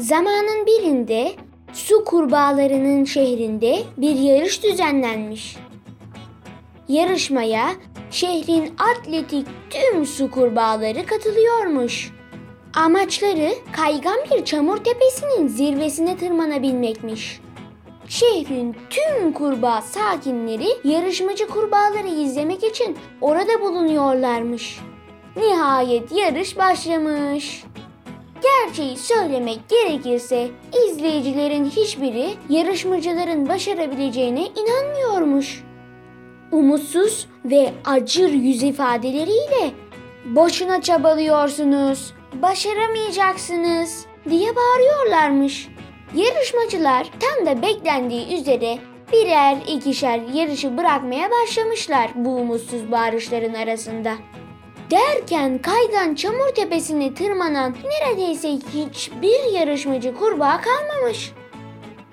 Zamanın birinde su kurbağalarının şehrinde bir yarış düzenlenmiş. Yarışmaya şehrin atletik tüm su kurbağaları katılıyormuş. Amaçları kaygan bir çamur tepesinin zirvesine tırmanabilmekmiş. Şehrin tüm kurbağa sakinleri yarışmacı kurbağaları izlemek için orada bulunuyorlarmış. Nihayet yarış başlamış. Gerçeği söylemek gerekirse izleyicilerin hiçbiri yarışmacıların başarabileceğine inanmıyormuş. Umutsuz ve acır yüz ifadeleriyle boşuna çabalıyorsunuz, başaramayacaksınız diye bağırıyorlarmış. Yarışmacılar tam da beklendiği üzere birer ikişer yarışı bırakmaya başlamışlar bu umutsuz bağırışların arasında. Derken kaygan çamur tepesine tırmanan neredeyse hiçbir yarışmacı kurbağa kalmamış.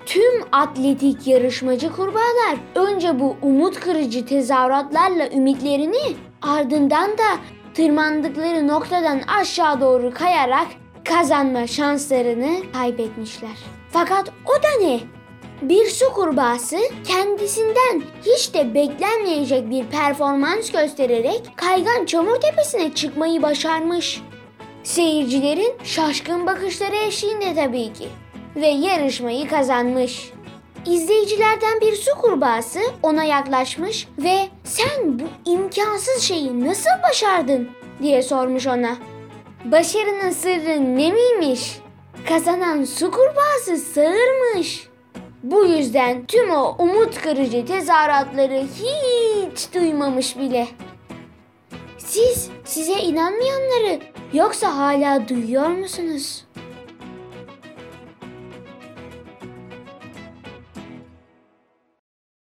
Tüm atletik yarışmacı kurbağalar önce bu umut kırıcı tezahüratlarla ümitlerini ardından da tırmandıkları noktadan aşağı doğru kayarak kazanma şanslarını kaybetmişler. Fakat o da ne? Bir su kurbağası kendisinden hiç de beklenmeyecek bir performans göstererek kaygan çamur tepesine çıkmayı başarmış. Seyircilerin şaşkın bakışları eşliğinde tabii ki ve yarışmayı kazanmış. İzleyicilerden bir su kurbağası ona yaklaşmış ve sen bu imkansız şeyi nasıl başardın diye sormuş ona. Başarının sırrı ne miymiş? Kazanan su kurbağası sağırmış. Bu yüzden tüm o umut kırıcı tezahüratları hiç duymamış bile. Siz size inanmayanları yoksa hala duyuyor musunuz?